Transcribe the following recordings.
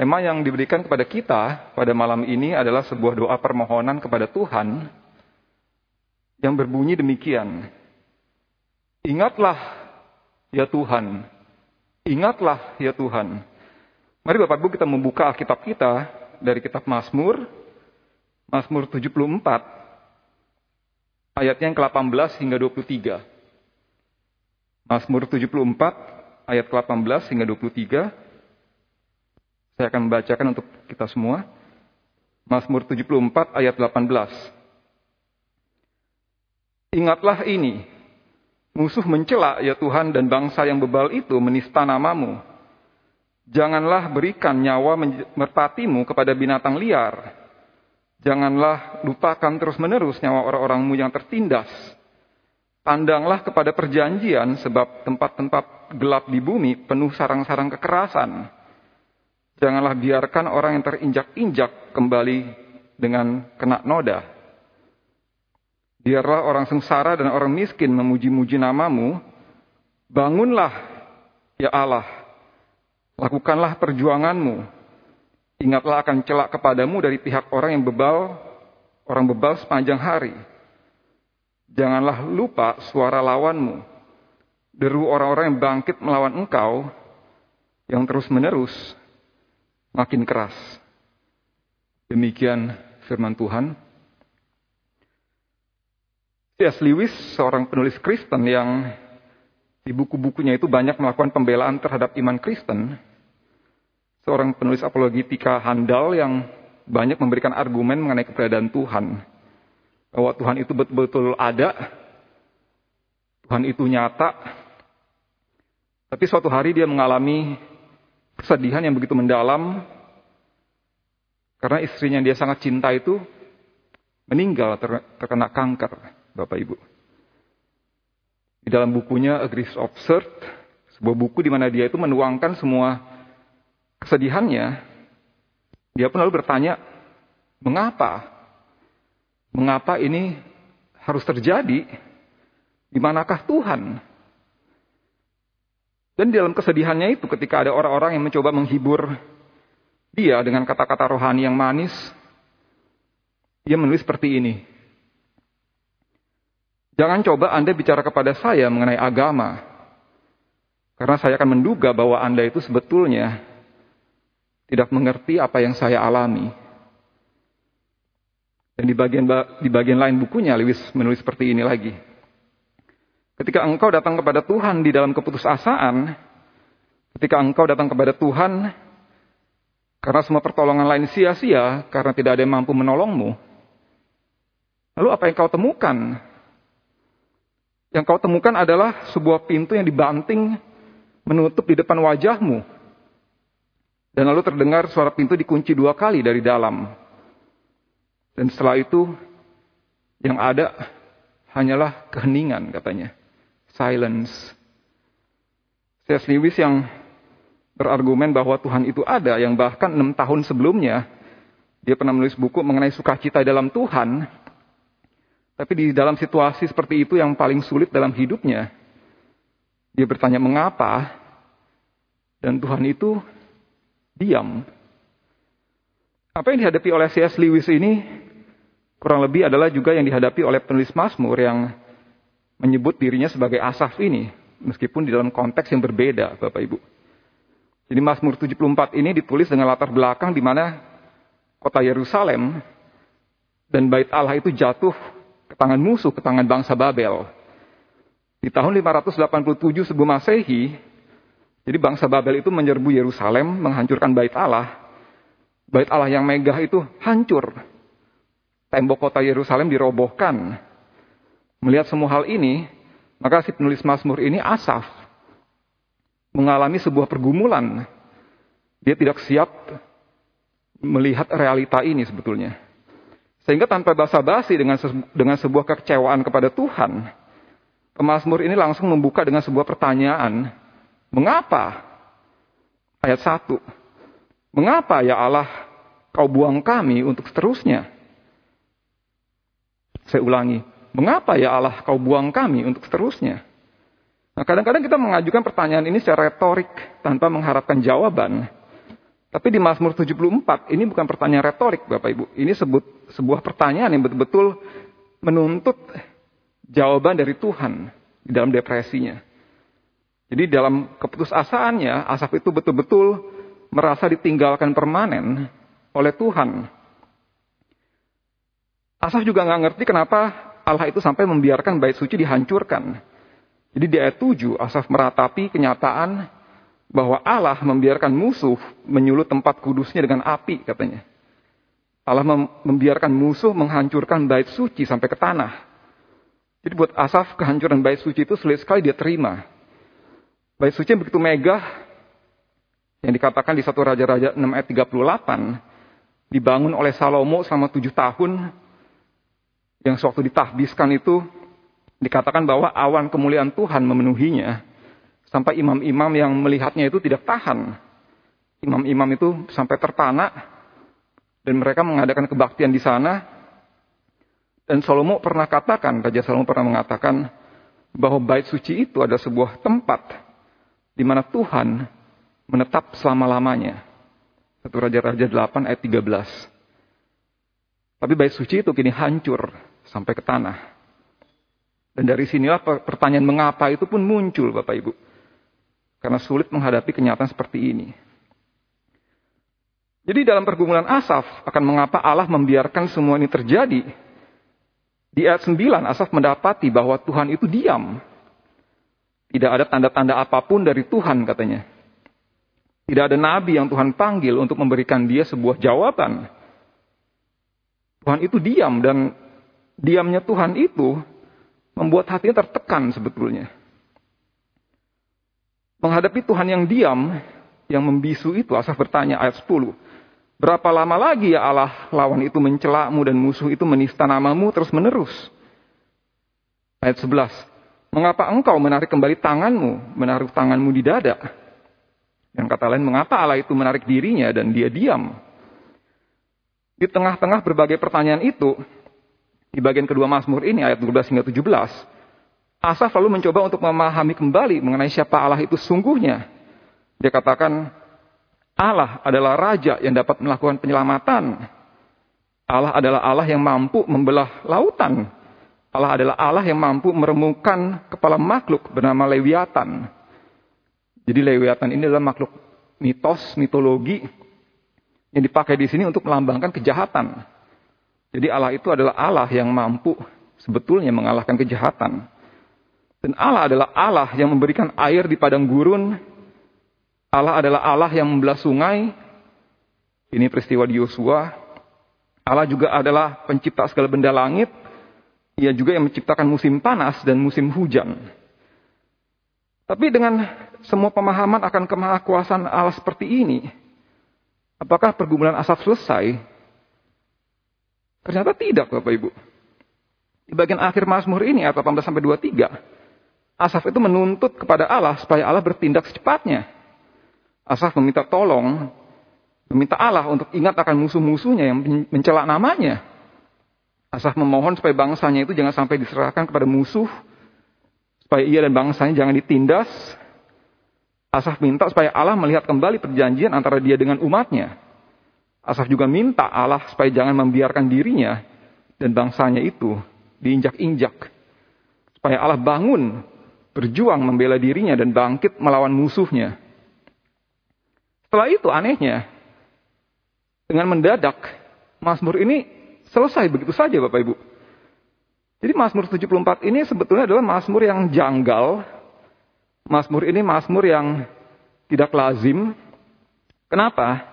Tema yang diberikan kepada kita pada malam ini adalah sebuah doa permohonan kepada Tuhan yang berbunyi demikian. Ingatlah ya Tuhan, ingatlah ya Tuhan. Mari Bapak Ibu kita membuka Alkitab kita dari kitab Mazmur, Mazmur 74, ayatnya yang ke-18 hingga 23. Mazmur 74, ayat ke-18 hingga 23. Saya akan membacakan untuk kita semua. Mazmur 74 ayat 18. Ingatlah ini, musuh mencela ya Tuhan dan bangsa yang bebal itu menista namamu. Janganlah berikan nyawa merpatimu kepada binatang liar. Janganlah lupakan terus-menerus nyawa orang-orangmu yang tertindas. Pandanglah kepada perjanjian sebab tempat-tempat gelap di bumi penuh sarang-sarang kekerasan Janganlah biarkan orang yang terinjak-injak kembali dengan kena noda. Biarlah orang sengsara dan orang miskin memuji-muji namamu. Bangunlah, ya Allah. Lakukanlah perjuanganmu. Ingatlah akan celak kepadamu dari pihak orang yang bebal, orang bebal sepanjang hari. Janganlah lupa suara lawanmu. Deru orang-orang yang bangkit melawan engkau, yang terus-menerus makin keras. Demikian firman Tuhan. C.S. Lewis, seorang penulis Kristen yang di buku-bukunya itu banyak melakukan pembelaan terhadap iman Kristen. Seorang penulis apologetika handal yang banyak memberikan argumen mengenai keberadaan Tuhan. Bahwa Tuhan itu betul-betul ada, Tuhan itu nyata, tapi suatu hari dia mengalami kesedihan yang begitu mendalam karena istrinya yang dia sangat cinta itu meninggal terkena kanker, Bapak Ibu. Di dalam bukunya A Grief Absurd, sebuah buku di mana dia itu menuangkan semua kesedihannya, dia pun lalu bertanya, mengapa? Mengapa ini harus terjadi? Di manakah Tuhan? Dan di dalam kesedihannya itu ketika ada orang-orang yang mencoba menghibur dia dengan kata-kata rohani yang manis, dia menulis seperti ini. Jangan coba Anda bicara kepada saya mengenai agama. Karena saya akan menduga bahwa Anda itu sebetulnya tidak mengerti apa yang saya alami. Dan di bagian di bagian lain bukunya Lewis menulis seperti ini lagi. Ketika engkau datang kepada Tuhan di dalam keputusasaan, ketika engkau datang kepada Tuhan karena semua pertolongan lain sia-sia, karena tidak ada yang mampu menolongmu, lalu apa yang kau temukan? Yang kau temukan adalah sebuah pintu yang dibanting menutup di depan wajahmu. Dan lalu terdengar suara pintu dikunci dua kali dari dalam. Dan setelah itu yang ada hanyalah keheningan katanya silence. C.S. Lewis yang berargumen bahwa Tuhan itu ada, yang bahkan enam tahun sebelumnya dia pernah menulis buku mengenai sukacita dalam Tuhan. Tapi di dalam situasi seperti itu yang paling sulit dalam hidupnya, dia bertanya mengapa, dan Tuhan itu diam. Apa yang dihadapi oleh C.S. Lewis ini kurang lebih adalah juga yang dihadapi oleh penulis Mazmur yang menyebut dirinya sebagai Asaf ini, meskipun di dalam konteks yang berbeda, Bapak Ibu. Jadi Mazmur 74 ini ditulis dengan latar belakang di mana kota Yerusalem dan bait Allah itu jatuh ke tangan musuh, ke tangan bangsa Babel. Di tahun 587 sebelum Masehi, jadi bangsa Babel itu menyerbu Yerusalem, menghancurkan bait Allah. Bait Allah yang megah itu hancur. Tembok kota Yerusalem dirobohkan. Melihat semua hal ini, maka si penulis Mazmur ini Asaf mengalami sebuah pergumulan. Dia tidak siap melihat realita ini sebetulnya. Sehingga tanpa basa-basi dengan dengan sebuah kekecewaan kepada Tuhan, pemazmur ini langsung membuka dengan sebuah pertanyaan. Mengapa? Ayat 1. Mengapa ya Allah kau buang kami untuk seterusnya? Saya ulangi. Mengapa ya Allah kau buang kami untuk seterusnya? Nah, kadang-kadang kita mengajukan pertanyaan ini secara retorik tanpa mengharapkan jawaban. Tapi di Mazmur 74 ini bukan pertanyaan retorik Bapak Ibu. Ini sebut sebuah pertanyaan yang betul-betul menuntut jawaban dari Tuhan di dalam depresinya. Jadi dalam keputusasaannya, Asaf itu betul-betul merasa ditinggalkan permanen oleh Tuhan. Asaf juga nggak ngerti kenapa Allah itu sampai membiarkan bait suci dihancurkan. Jadi di ayat 7, Asaf meratapi kenyataan bahwa Allah membiarkan musuh menyulut tempat kudusnya dengan api katanya. Allah membiarkan musuh menghancurkan bait suci sampai ke tanah. Jadi buat Asaf kehancuran bait suci itu sulit sekali dia terima. Bait suci yang begitu megah yang dikatakan di satu Raja-Raja 6 ayat 38 dibangun oleh Salomo selama tujuh tahun yang sewaktu ditahbiskan itu dikatakan bahwa awan kemuliaan Tuhan memenuhinya sampai imam-imam yang melihatnya itu tidak tahan. Imam-imam itu sampai terpana dan mereka mengadakan kebaktian di sana. Dan Salomo pernah katakan, Raja Salomo pernah mengatakan bahwa bait suci itu adalah sebuah tempat di mana Tuhan menetap selama-lamanya. Satu Raja-Raja 8 ayat 13. Tapi bait suci itu kini hancur sampai ke tanah. Dan dari sinilah pertanyaan mengapa itu pun muncul Bapak Ibu. Karena sulit menghadapi kenyataan seperti ini. Jadi dalam pergumulan Asaf akan mengapa Allah membiarkan semua ini terjadi. Di ayat 9 Asaf mendapati bahwa Tuhan itu diam tidak ada tanda-tanda apa pun dari Tuhan katanya. Tidak ada nabi yang Tuhan panggil untuk memberikan dia sebuah jawaban. Tuhan itu diam dan diamnya Tuhan itu membuat hatinya tertekan sebetulnya. Menghadapi Tuhan yang diam, yang membisu itu, Asaf bertanya ayat 10. Berapa lama lagi ya Allah lawan itu mencelamu dan musuh itu menista namamu terus menerus? Ayat 11. Mengapa engkau menarik kembali tanganmu, menaruh tanganmu di dada? Yang kata lain, mengapa Allah itu menarik dirinya dan dia diam? Di tengah-tengah berbagai pertanyaan itu, di bagian kedua Mazmur ini, ayat 12 hingga 17, Asaf lalu mencoba untuk memahami kembali mengenai siapa Allah itu sungguhnya. Dia katakan, Allah adalah Raja yang dapat melakukan penyelamatan. Allah adalah Allah yang mampu membelah lautan. Allah adalah Allah yang mampu meremukan kepala makhluk bernama Lewiatan. Jadi Lewiatan ini adalah makhluk mitos, mitologi yang dipakai di sini untuk melambangkan kejahatan. Jadi Allah itu adalah Allah yang mampu sebetulnya mengalahkan kejahatan. Dan Allah adalah Allah yang memberikan air di padang gurun. Allah adalah Allah yang membelah sungai. Ini peristiwa di Yosua. Allah juga adalah pencipta segala benda langit. Ia juga yang menciptakan musim panas dan musim hujan. Tapi dengan semua pemahaman akan kemahakuasaan Allah seperti ini, apakah pergumulan Asaf selesai? Ternyata tidak, Bapak Ibu. Di bagian akhir Mazmur ini, ayat 18 sampai 23, Asaf itu menuntut kepada Allah supaya Allah bertindak secepatnya. Asaf meminta tolong, meminta Allah untuk ingat akan musuh-musuhnya yang mencela namanya. Asaf memohon supaya bangsanya itu jangan sampai diserahkan kepada musuh. Supaya ia dan bangsanya jangan ditindas. Asaf minta supaya Allah melihat kembali perjanjian antara dia dengan umatnya. Asaf juga minta Allah supaya jangan membiarkan dirinya dan bangsanya itu diinjak-injak. Supaya Allah bangun, berjuang membela dirinya dan bangkit melawan musuhnya. Setelah itu anehnya, dengan mendadak, Mazmur ini Selesai begitu saja Bapak Ibu. Jadi Mazmur 74 ini sebetulnya adalah Mazmur yang janggal. Mazmur ini Mazmur yang tidak lazim. Kenapa?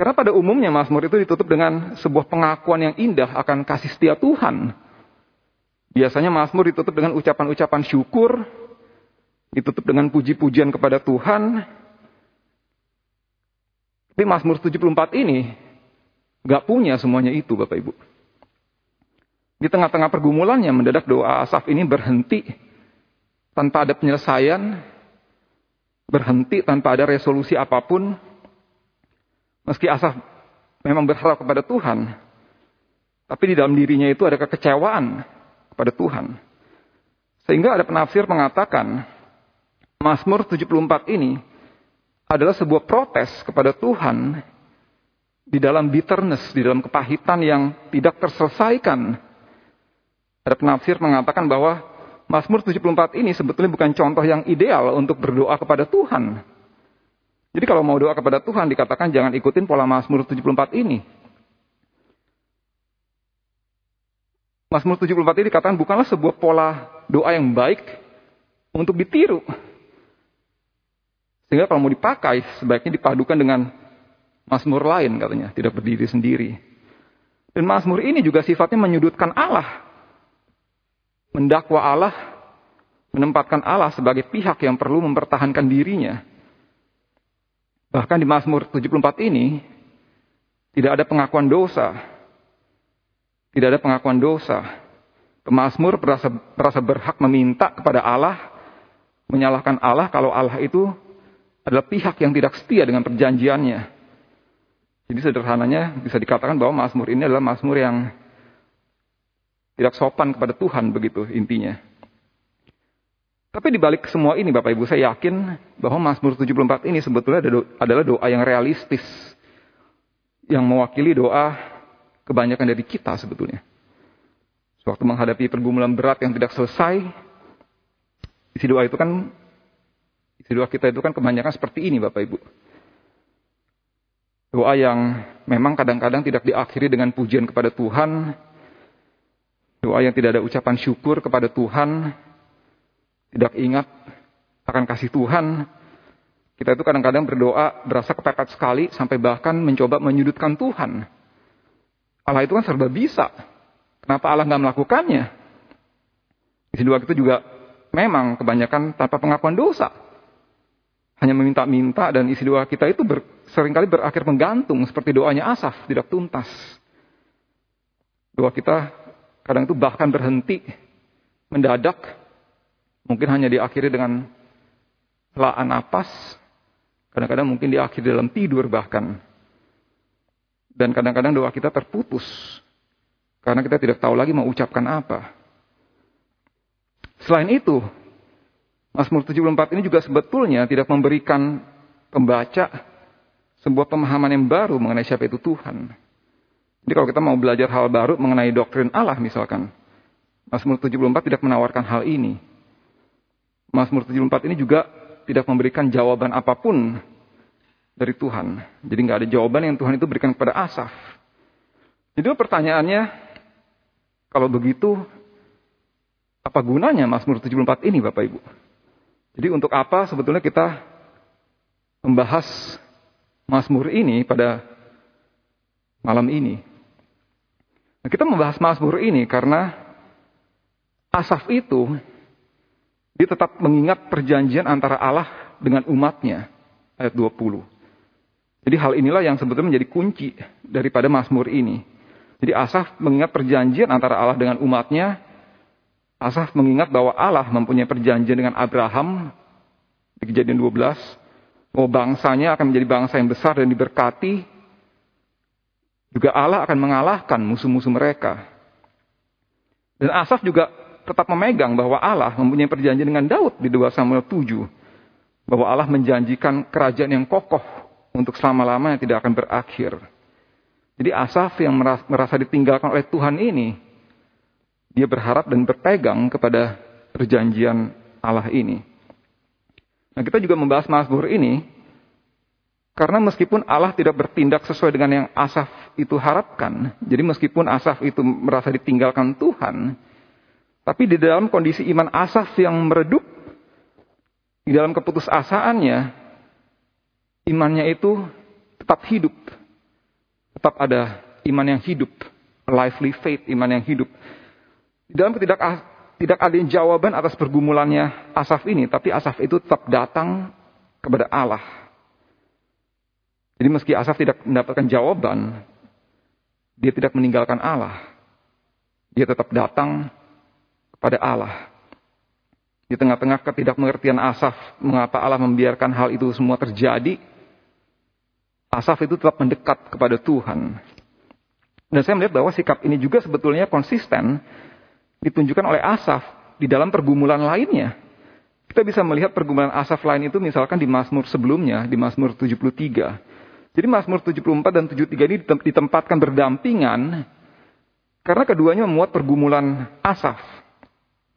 Karena pada umumnya Mazmur itu ditutup dengan sebuah pengakuan yang indah akan kasih setia Tuhan. Biasanya Mazmur ditutup dengan ucapan-ucapan syukur, ditutup dengan puji-pujian kepada Tuhan. Tapi Mazmur 74 ini Gak punya semuanya itu Bapak Ibu. Di tengah-tengah pergumulannya mendadak doa Asaf ini berhenti tanpa ada penyelesaian, berhenti tanpa ada resolusi apa pun. Meski Asaf memang berharap kepada Tuhan, tapi di dalam dirinya itu ada kekecewaan kepada Tuhan. Sehingga ada penafsir mengatakan, Mazmur 74 ini adalah sebuah protes kepada Tuhan di dalam bitterness, di dalam kepahitan yang tidak terselesaikan. Ada penafsir mengatakan bahwa Mazmur 74 ini sebetulnya bukan contoh yang ideal untuk berdoa kepada Tuhan. Jadi kalau mau doa kepada Tuhan dikatakan jangan ikutin pola Mazmur 74 ini. Mazmur 74 ini dikatakan bukanlah sebuah pola doa yang baik untuk ditiru. Sehingga kalau mau dipakai sebaiknya dipadukan dengan Mazmur lain katanya, tidak berdiri sendiri. Dan Mazmur ini juga sifatnya menyudutkan Allah. Mendakwa Allah, menempatkan Allah sebagai pihak yang perlu mempertahankan dirinya. Bahkan di Mazmur 74 ini tidak ada pengakuan dosa. Tidak ada pengakuan dosa. Pemazmur merasa, merasa berhak meminta kepada Allah, menyalahkan Allah kalau Allah itu adalah pihak yang tidak setia dengan perjanjiannya. Jadi sederhananya bisa dikatakan bahwa Mazmur ini adalah Mazmur yang tidak sopan kepada Tuhan begitu intinya. Tapi di balik semua ini Bapak Ibu saya yakin bahwa Mazmur 74 ini sebetulnya adalah doa yang realistis. Yang mewakili doa kebanyakan dari kita sebetulnya. Sewaktu menghadapi pergumulan berat yang tidak selesai, isi doa itu kan isi doa kita itu kan kebanyakan seperti ini Bapak Ibu. Doa yang memang kadang-kadang tidak diakhiri dengan pujian kepada Tuhan. Doa yang tidak ada ucapan syukur kepada Tuhan, tidak ingat akan kasih Tuhan, kita itu kadang-kadang berdoa berasa kepepet sekali sampai bahkan mencoba menyudutkan Tuhan. Allah itu kan serba bisa. Kenapa Allah nggak melakukannya? Isi doa itu juga memang kebanyakan tanpa pengakuan dosa. Hanya meminta-minta dan isi doa kita itu ber, sering kali berakhir menggantung seperti doanya Asaf, tidak tuntas. Doa kita kadang itu bahkan berhenti, mendadak, Mungkin hanya diakhiri dengan helaan napas, kadang-kadang mungkin diakhiri dalam tidur bahkan. Dan kadang-kadang doa kita terputus karena kita tidak tahu lagi mau ucapkan apa. Selain itu, Mazmur 74 ini juga sebetulnya tidak memberikan pembaca sebuah pemahaman yang baru mengenai siapa itu Tuhan. Jadi kalau kita mau belajar hal baru mengenai doktrin Allah misalkan, Mazmur 74 tidak menawarkan hal ini. Mazmur 74 ini juga tidak memberikan jawaban apa pun dari Tuhan. Jadi nggak ada jawaban yang Tuhan itu berikan kepada Asaf. Jadi pertanyaannya, kalau begitu, apa gunanya Mazmur 74 ini Bapak Ibu? Jadi untuk apa sebetulnya kita membahas Mazmur ini pada malam ini? Nah, kita membahas Mazmur ini karena Asaf itu dia tetap mengingat perjanjian antara Allah dengan umatnya. Ayat 20. Jadi hal inilah yang sebetulnya menjadi kunci daripada Mazmur ini. Jadi Asaf mengingat perjanjian antara Allah dengan umatnya. Asaf mengingat bahwa Allah mempunyai perjanjian dengan Abraham. Di kejadian 12. Bahwa bangsanya akan menjadi bangsa yang besar dan diberkati. Juga Allah akan mengalahkan musuh-musuh mereka. Dan Asaf juga tetap memegang bahwa Allah mempunyai perjanjian dengan Daud di 2 Samuel 7. Bahwa Allah menjanjikan kerajaan yang kokoh untuk selama-lamanya tidak akan berakhir. Jadi Asaf yang merasa ditinggalkan oleh Tuhan ini, dia berharap dan berpegang kepada perjanjian Allah ini. Nah kita juga membahas Mazmur ini, karena meskipun Allah tidak bertindak sesuai dengan yang Asaf itu harapkan, jadi meskipun Asaf itu merasa ditinggalkan Tuhan, tapi di dalam kondisi iman Asaf yang meredup, di dalam keputusasaannya, imannya itu tetap hidup. Tetap ada iman yang hidup. Lively faith, iman yang hidup. Di dalam tidak, tidak ada jawaban atas pergumulannya Asaf ini, tapi Asaf itu tetap datang kepada Allah. Jadi meski Asaf tidak mendapatkan jawaban, dia tidak meninggalkan Allah. Dia tetap datang pada Allah. Di tengah-tengah ketidakmengertian Asaf, mengapa Allah membiarkan hal itu semua terjadi, Asaf itu tetap mendekat kepada Tuhan. Dan saya melihat bahwa sikap ini juga sebetulnya konsisten ditunjukkan oleh Asaf di dalam pergumulan lainnya. Kita bisa melihat pergumulan Asaf lain itu misalkan di Mazmur sebelumnya, di Mazmur 73. Jadi Mazmur 74 dan 73 ini ditempatkan berdampingan karena keduanya memuat pergumulan Asaf.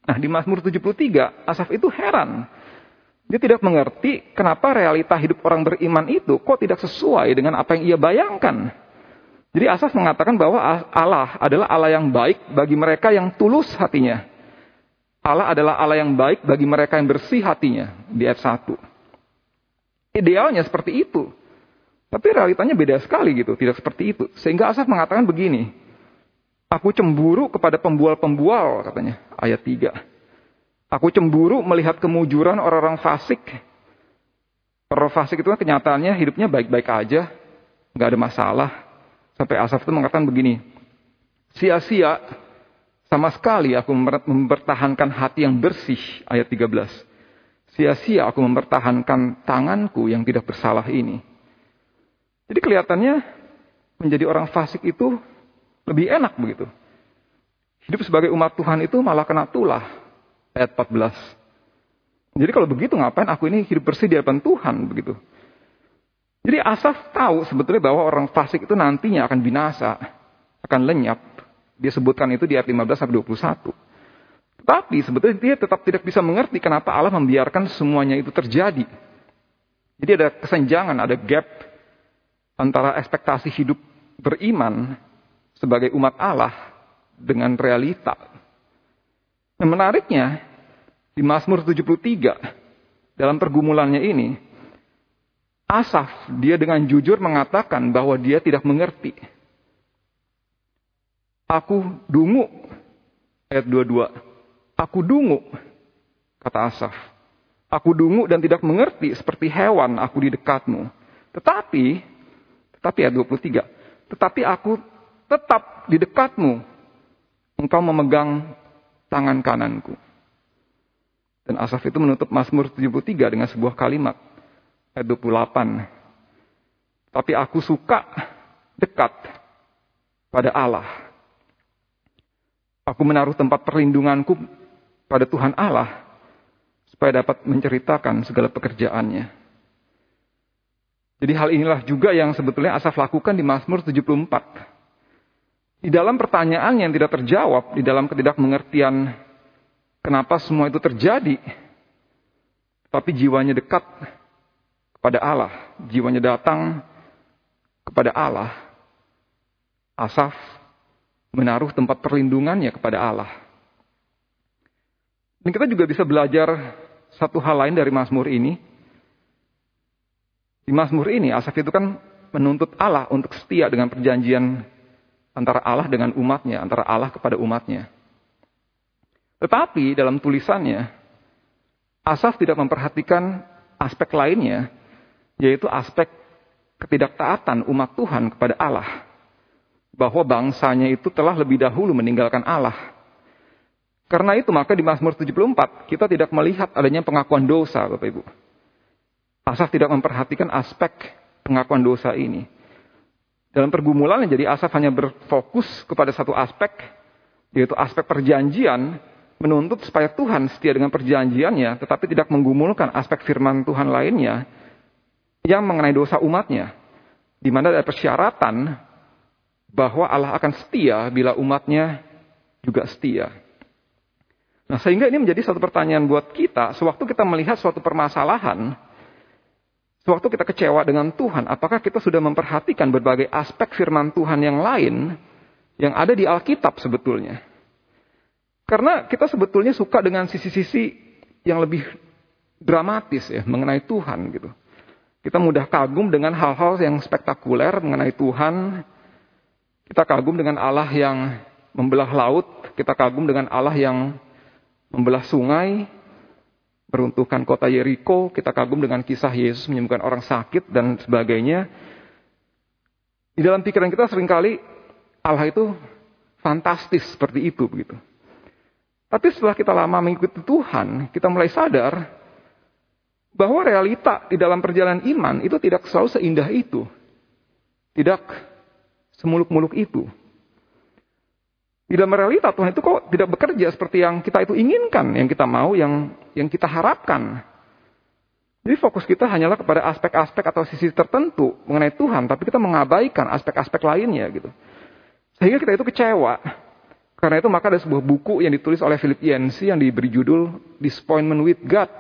Nah, di Mazmur 73, Asaf itu heran. Dia tidak mengerti kenapa realita hidup orang beriman itu kok tidak sesuai dengan apa yang ia bayangkan. Jadi Asaf mengatakan bahwa Allah adalah Allah yang baik bagi mereka yang tulus hatinya. Allah adalah Allah yang baik bagi mereka yang bersih hatinya di ayat 1. Idealnya seperti itu. Tapi realitanya beda sekali gitu, tidak seperti itu. Sehingga Asaf mengatakan begini, Aku cemburu kepada pembual-pembual katanya, ayat 3. Aku cemburu melihat kemujuran orang-orang fasik. Orang fasik itu kan kenyataannya hidupnya baik-baik aja, nggak ada masalah. Sampai Asaf itu mengatakan begini, sia-sia sama sekali aku mempertahankan hati yang bersih, ayat 13. Sia-sia aku mempertahankan tanganku yang tidak bersalah ini. Jadi kelihatannya menjadi orang fasik itu lebih enak begitu. Hidup sebagai umat Tuhan itu malah kena tulah. Ayat 14. Jadi kalau begitu ngapain aku ini hidup bersih di hadapan Tuhan begitu. Jadi Asaf tahu sebetulnya bahwa orang fasik itu nantinya akan binasa, akan lenyap. Dia sebutkan itu di ayat 15 sampai 21. Tapi sebetulnya dia tetap tidak bisa mengerti kenapa Allah membiarkan semuanya itu terjadi. Jadi ada kesenjangan, ada gap antara ekspektasi hidup beriman sebagai umat Allah dengan realita. Yang menariknya, di Mazmur 73, dalam pergumulannya ini, Asaf, dia dengan jujur mengatakan bahwa dia tidak mengerti. Aku dungu. Ayat 22. Aku dungu. Kata Asaf. Aku dungu dan tidak mengerti seperti hewan aku di dekatmu. Tetapi, tetapi ayat 23. Tetapi aku tetap di dekatmu. Engkau memegang tangan kananku. Dan Asaf itu menutup Mazmur 73 dengan sebuah kalimat. Ayat 28. Tapi aku suka dekat pada Allah Aku menaruh tempat perlindunganku pada Tuhan Allah supaya dapat menceritakan segala pekerjaannya. Jadi hal inilah juga yang sebetulnya Asaf lakukan di Mazmur 74. Di dalam pertanyaan yang tidak terjawab, di dalam ketidakmengertian kenapa semua itu terjadi, tapi jiwanya dekat kepada Allah, jiwanya datang kepada Allah. Asaf menaruh tempat perlindungannya kepada Allah. Dan kita juga bisa belajar satu hal lain dari Mazmur ini. Di Mazmur ini, Asaf itu kan menuntut Allah untuk setia dengan perjanjian antara Allah dengan umatnya, antara Allah kepada umatnya. Tetapi dalam tulisannya, Asaf tidak memperhatikan aspek lainnya, yaitu aspek ketidaktaatan umat Tuhan kepada Allah bahwa bangsanya itu telah lebih dahulu meninggalkan Allah. Karena itu maka di Mazmur 74 kita tidak melihat adanya pengakuan dosa Bapak Ibu. Asaf tidak memperhatikan aspek pengakuan dosa ini. Dalam pergumulan jadi Asaf hanya berfokus kepada satu aspek yaitu aspek perjanjian menuntut supaya Tuhan setia dengan perjanjiannya tetapi tidak menggumulkan aspek firman Tuhan lainnya yang mengenai dosa umatnya. Di mana ada persyaratan bahwa Allah akan setia bila umatnya juga setia. Nah, sehingga ini menjadi satu pertanyaan buat kita, sewaktu kita melihat suatu permasalahan, sewaktu kita kecewa dengan Tuhan, apakah kita sudah memperhatikan berbagai aspek firman Tuhan yang lain yang ada di Alkitab sebetulnya? Karena kita sebetulnya suka dengan sisi-sisi yang lebih dramatis ya mengenai Tuhan gitu. Kita mudah kagum dengan hal-hal yang spektakuler mengenai Tuhan, kita kagum dengan Allah yang membelah laut, kita kagum dengan Allah yang membelah sungai, meruntuhkan kota Yeriko, kita kagum dengan kisah Yesus menyembuhkan orang sakit dan sebagainya. Di dalam pikiran kita sering kali Allah itu fantastis seperti itu begitu. Tapi setelah kita lama mengikuti Tuhan, kita mulai sadar bahwa realita di dalam perjalanan iman itu tidak selalu seindah itu. Tidak semuluk-muluk itu. Di dalam realita Tuhan itu kok tidak bekerja seperti yang kita itu inginkan, yang kita mau, yang yang kita harapkan. Jadi fokus kita hanyalah kepada aspek-aspek atau sisi tertentu mengenai Tuhan, tapi kita mengabaikan aspek-aspek lainnya gitu. Sehingga kita itu kecewa. Karena itu maka ada sebuah buku yang ditulis oleh Philip Yancey yang diberi judul Disappointment with God.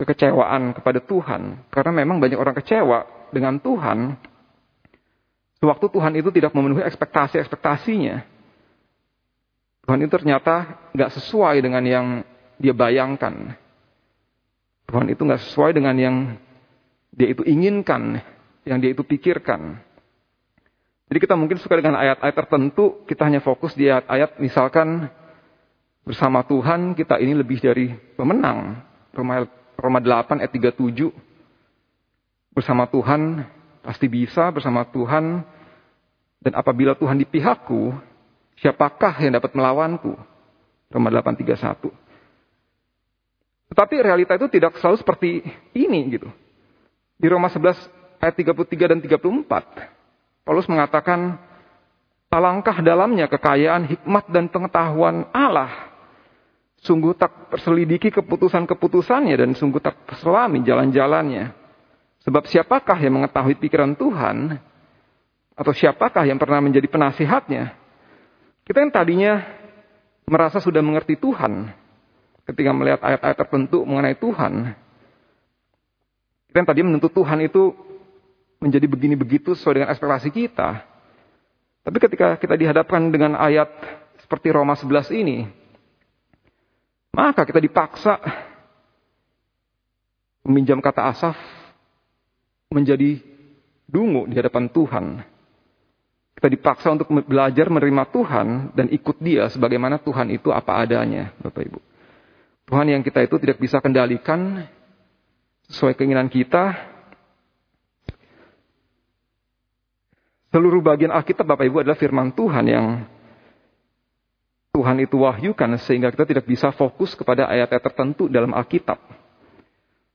Kekecewaan kepada Tuhan. Karena memang banyak orang kecewa dengan Tuhan. Sewaktu Tuhan itu tidak memenuhi ekspektasi-ekspektasinya. Tuhan itu ternyata nggak sesuai dengan yang dia bayangkan. Tuhan itu nggak sesuai dengan yang dia itu inginkan, yang dia itu pikirkan. Jadi kita mungkin suka dengan ayat-ayat tertentu, kita hanya fokus di ayat-ayat misalkan bersama Tuhan kita ini lebih dari pemenang. Roma, Roma 8 ayat 37. Bersama Tuhan pasti bisa, bersama Tuhan. Dan apabila Tuhan di pihakku, siapakah yang dapat melawanku? Roma 8 31. Tetapi realita itu tidak selalu seperti ini gitu. Di Roma 11 ayat 33 dan 34. Paulus mengatakan, alangkah dalamnya kekayaan hikmat dan pengetahuan Allah. Sungguh tak terselidiki keputusan-keputusannya dan sungguh tak terselami jalan-jalannya. Sebab siapakah yang mengetahui pikiran Tuhan? Atau siapakah yang pernah menjadi penasihatnya? Kita yang tadinya merasa sudah mengerti Tuhan. Ketika melihat ayat-ayat tertentu mengenai Tuhan. Kita yang tadi menuntut Tuhan itu menjadi begini begitu sesuai dengan ekspektasi kita. Tapi ketika kita dihadapkan dengan ayat seperti Roma 11 ini, maka kita dipaksa meminjam kata asaf menjadi dungu di hadapan Tuhan. Kita dipaksa untuk belajar menerima Tuhan dan ikut dia sebagaimana Tuhan itu apa adanya, Bapak Ibu. Tuhan yang kita itu tidak bisa kendalikan sesuai keinginan kita, Seluruh bagian Alkitab Bapak Ibu adalah firman Tuhan yang Tuhan itu wahyukan sehingga kita tidak bisa fokus kepada ayat-ayat tertentu dalam Alkitab.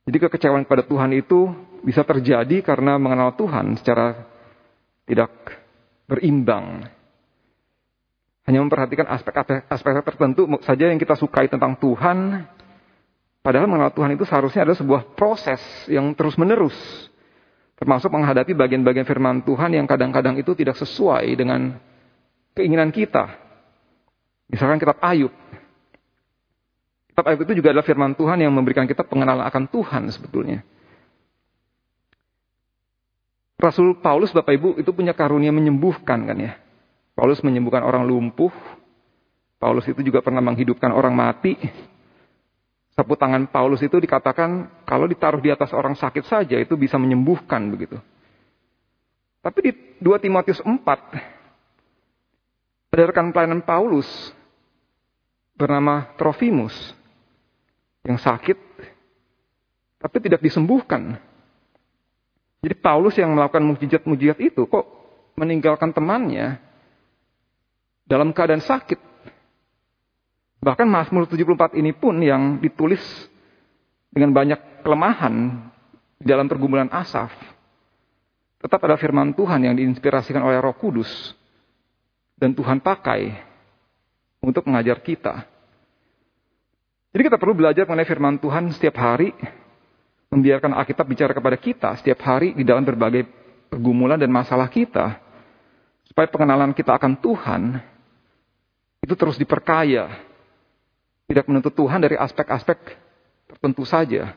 Jadi kekecewaan kepada Tuhan itu bisa terjadi karena mengenal Tuhan secara tidak berimbang. Hanya memperhatikan aspek-aspek tertentu saja yang kita sukai tentang Tuhan. Padahal mengenal Tuhan itu seharusnya adalah sebuah proses yang terus-menerus. Termasuk menghadapi bagian-bagian firman Tuhan yang kadang-kadang itu tidak sesuai dengan keinginan kita. Misalkan kitab Ayub. Kitab Ayub itu juga adalah firman Tuhan yang memberikan kita pengenalan akan Tuhan sebetulnya. Rasul Paulus Bapak Ibu itu punya karunia menyembuhkan kan ya. Paulus menyembuhkan orang lumpuh. Paulus itu juga pernah menghidupkan orang mati. Sapu tangan Paulus itu dikatakan kalau ditaruh di atas orang sakit saja itu bisa menyembuhkan begitu. Tapi di 2 Timotius 4 ada rekan pelayanan Paulus bernama Trofimus yang sakit tapi tidak disembuhkan. Jadi Paulus yang melakukan mujizat-mujizat itu kok meninggalkan temannya dalam keadaan sakit. Bahkan Mazmur 74 ini pun yang ditulis dengan banyak kelemahan di dalam pergumulan Asaf. Tetap ada firman Tuhan yang diinspirasikan oleh Roh Kudus dan Tuhan pakai untuk mengajar kita. Jadi kita perlu belajar mengenai firman Tuhan setiap hari, membiarkan Alkitab bicara kepada kita setiap hari di dalam berbagai pergumulan dan masalah kita, supaya pengenalan kita akan Tuhan itu terus diperkaya tidak menuntut Tuhan dari aspek-aspek tertentu saja.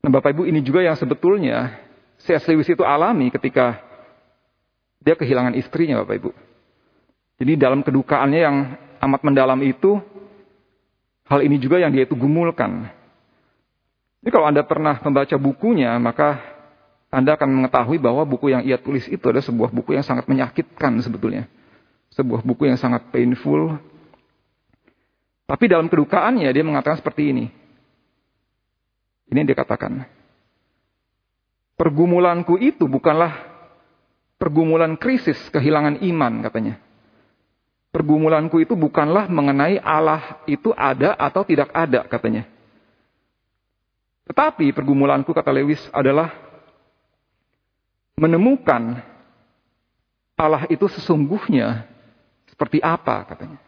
Nah Bapak Ibu ini juga yang sebetulnya C.S. Lewis itu alami ketika dia kehilangan istrinya Bapak Ibu. Jadi dalam kedukaannya yang amat mendalam itu, hal ini juga yang dia itu gumulkan. Jadi kalau Anda pernah membaca bukunya, maka Anda akan mengetahui bahwa buku yang ia tulis itu adalah sebuah buku yang sangat menyakitkan sebetulnya. Sebuah buku yang sangat painful, tapi dalam kedukaannya dia mengatakan seperti ini. Ini yang dia katakan. Pergumulanku itu bukanlah pergumulan krisis kehilangan iman katanya. Pergumulanku itu bukanlah mengenai Allah itu ada atau tidak ada katanya. Tetapi pergumulanku kata Lewis adalah menemukan Allah itu sesungguhnya seperti apa katanya.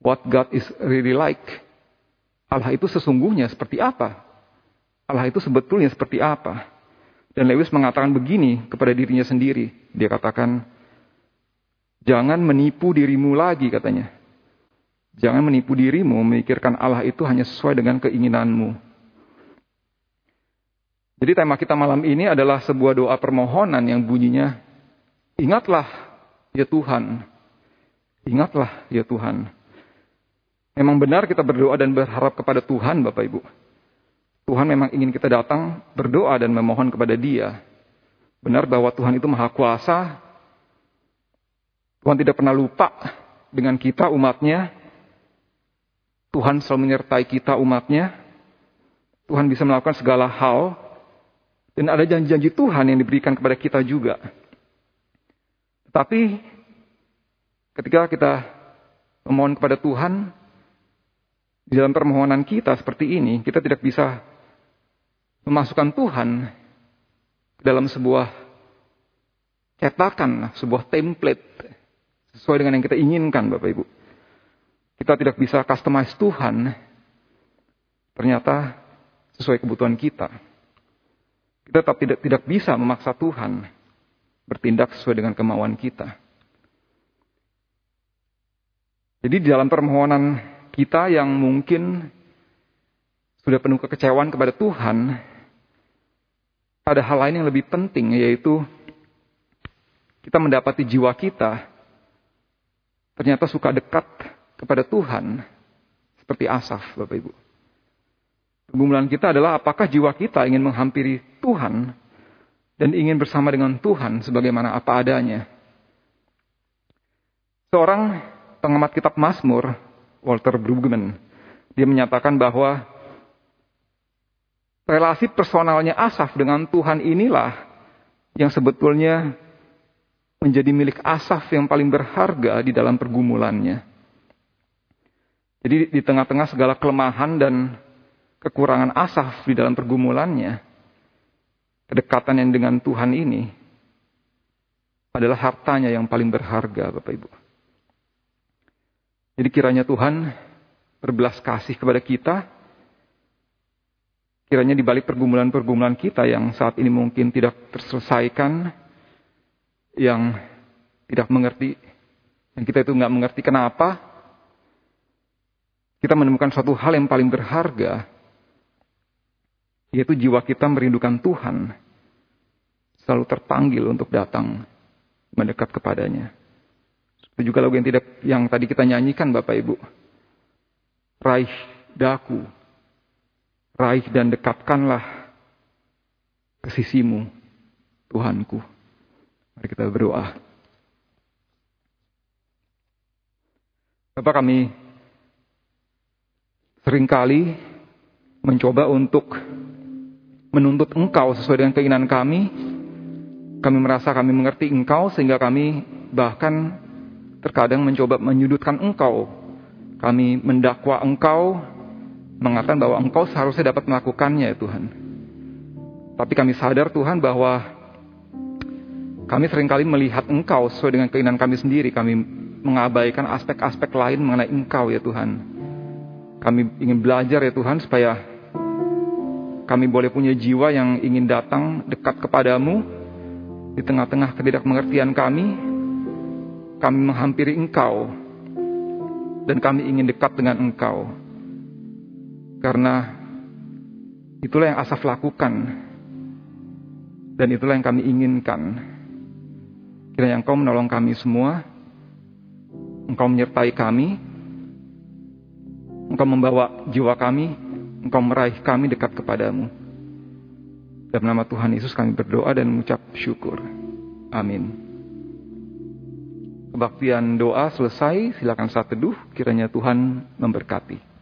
What God is really like. Allah itu sesungguhnya seperti apa? Allah itu sebetulnya seperti apa? Dan Lewis mengatakan begini kepada dirinya sendiri. Dia katakan, jangan menipu dirimu lagi katanya. Jangan menipu dirimu memikirkan Allah itu hanya sesuai dengan keinginanmu. Jadi tema kita malam ini adalah sebuah doa permohonan yang bunyinya, ingatlah ya Tuhan, ingatlah ya Tuhan. Memang benar kita berdoa dan berharap kepada Tuhan, Bapak Ibu. Tuhan memang ingin kita datang berdoa dan memohon kepada Dia. Benar bahwa Tuhan itu maha kuasa. Tuhan tidak pernah lupa dengan kita umatnya. Tuhan selalu menyertai kita umatnya. Tuhan bisa melakukan segala hal. Dan ada janji-janji Tuhan yang diberikan kepada kita juga. Tapi ketika kita memohon kepada Tuhan, di dalam permohonan kita seperti ini, kita tidak bisa memasukkan Tuhan dalam sebuah cetakan, sebuah template sesuai dengan yang kita inginkan, Bapak Ibu. Kita tidak bisa customize Tuhan ternyata sesuai kebutuhan kita. Kita tetap tidak tidak bisa memaksa Tuhan bertindak sesuai dengan kemauan kita. Jadi di dalam permohonan kita yang mungkin sudah penuh kekecewaan kepada Tuhan, ada hal lain yang lebih penting, yaitu kita mendapati jiwa kita ternyata suka dekat kepada Tuhan, seperti Asaf, Bapak Ibu. Pergumulan kita adalah apakah jiwa kita ingin menghampiri Tuhan dan ingin bersama dengan Tuhan sebagaimana apa adanya. Seorang pengamat kitab Mazmur Walter Brueggemann. Dia menyatakan bahwa relasi personalnya Asaf dengan Tuhan inilah yang sebetulnya menjadi milik Asaf yang paling berharga di dalam pergumulannya. Jadi di tengah-tengah segala kelemahan dan kekurangan Asaf di dalam pergumulannya, kedekatan yang dengan Tuhan ini adalah hartanya yang paling berharga, Bapak Ibu. Jadi kiranya Tuhan berbelas kasih kepada kita. Kiranya di balik pergumulan-pergumulan kita yang saat ini mungkin tidak terselesaikan, yang tidak mengerti, yang kita itu nggak mengerti kenapa, kita menemukan suatu hal yang paling berharga, yaitu jiwa kita merindukan Tuhan, selalu terpanggil untuk datang mendekat kepadanya. Itu juga lagu yang tidak yang tadi kita nyanyikan Bapak Ibu. Raih daku. Raih dan dekatkanlah ke sisimu, Tuhanku. Mari kita berdoa. Bapak kami sering kali mencoba untuk menuntut engkau sesuai dengan keinginan kami. Kami merasa kami mengerti engkau sehingga kami bahkan terkadang mencoba menyudutkan engkau. Kami mendakwa engkau, mengatakan bahwa engkau seharusnya dapat melakukannya ya Tuhan. Tapi kami sadar Tuhan bahwa kami sering kali melihat engkau sesuai dengan keinginan kami sendiri. Kami mengabaikan aspek-aspek lain mengenai engkau ya Tuhan. Kami ingin belajar ya Tuhan supaya kami boleh punya jiwa yang ingin datang dekat kepadamu. Di tengah-tengah ketidakmengertian kami, kami menghampiri Engkau. Dan kami ingin dekat dengan Engkau. Karena itulah yang Asaf lakukan. Dan itulah yang kami inginkan. Kiranya Engkau menolong kami semua, Engkau menyertai kami, Engkau membawa jiwa kami, Engkau meraih kami dekat kepadamu. Dalam nama Tuhan Yesus kami berdoa dan mengucap syukur. Amin. Kebaktian doa selesai, silakan saat teduh, kiranya Tuhan memberkati.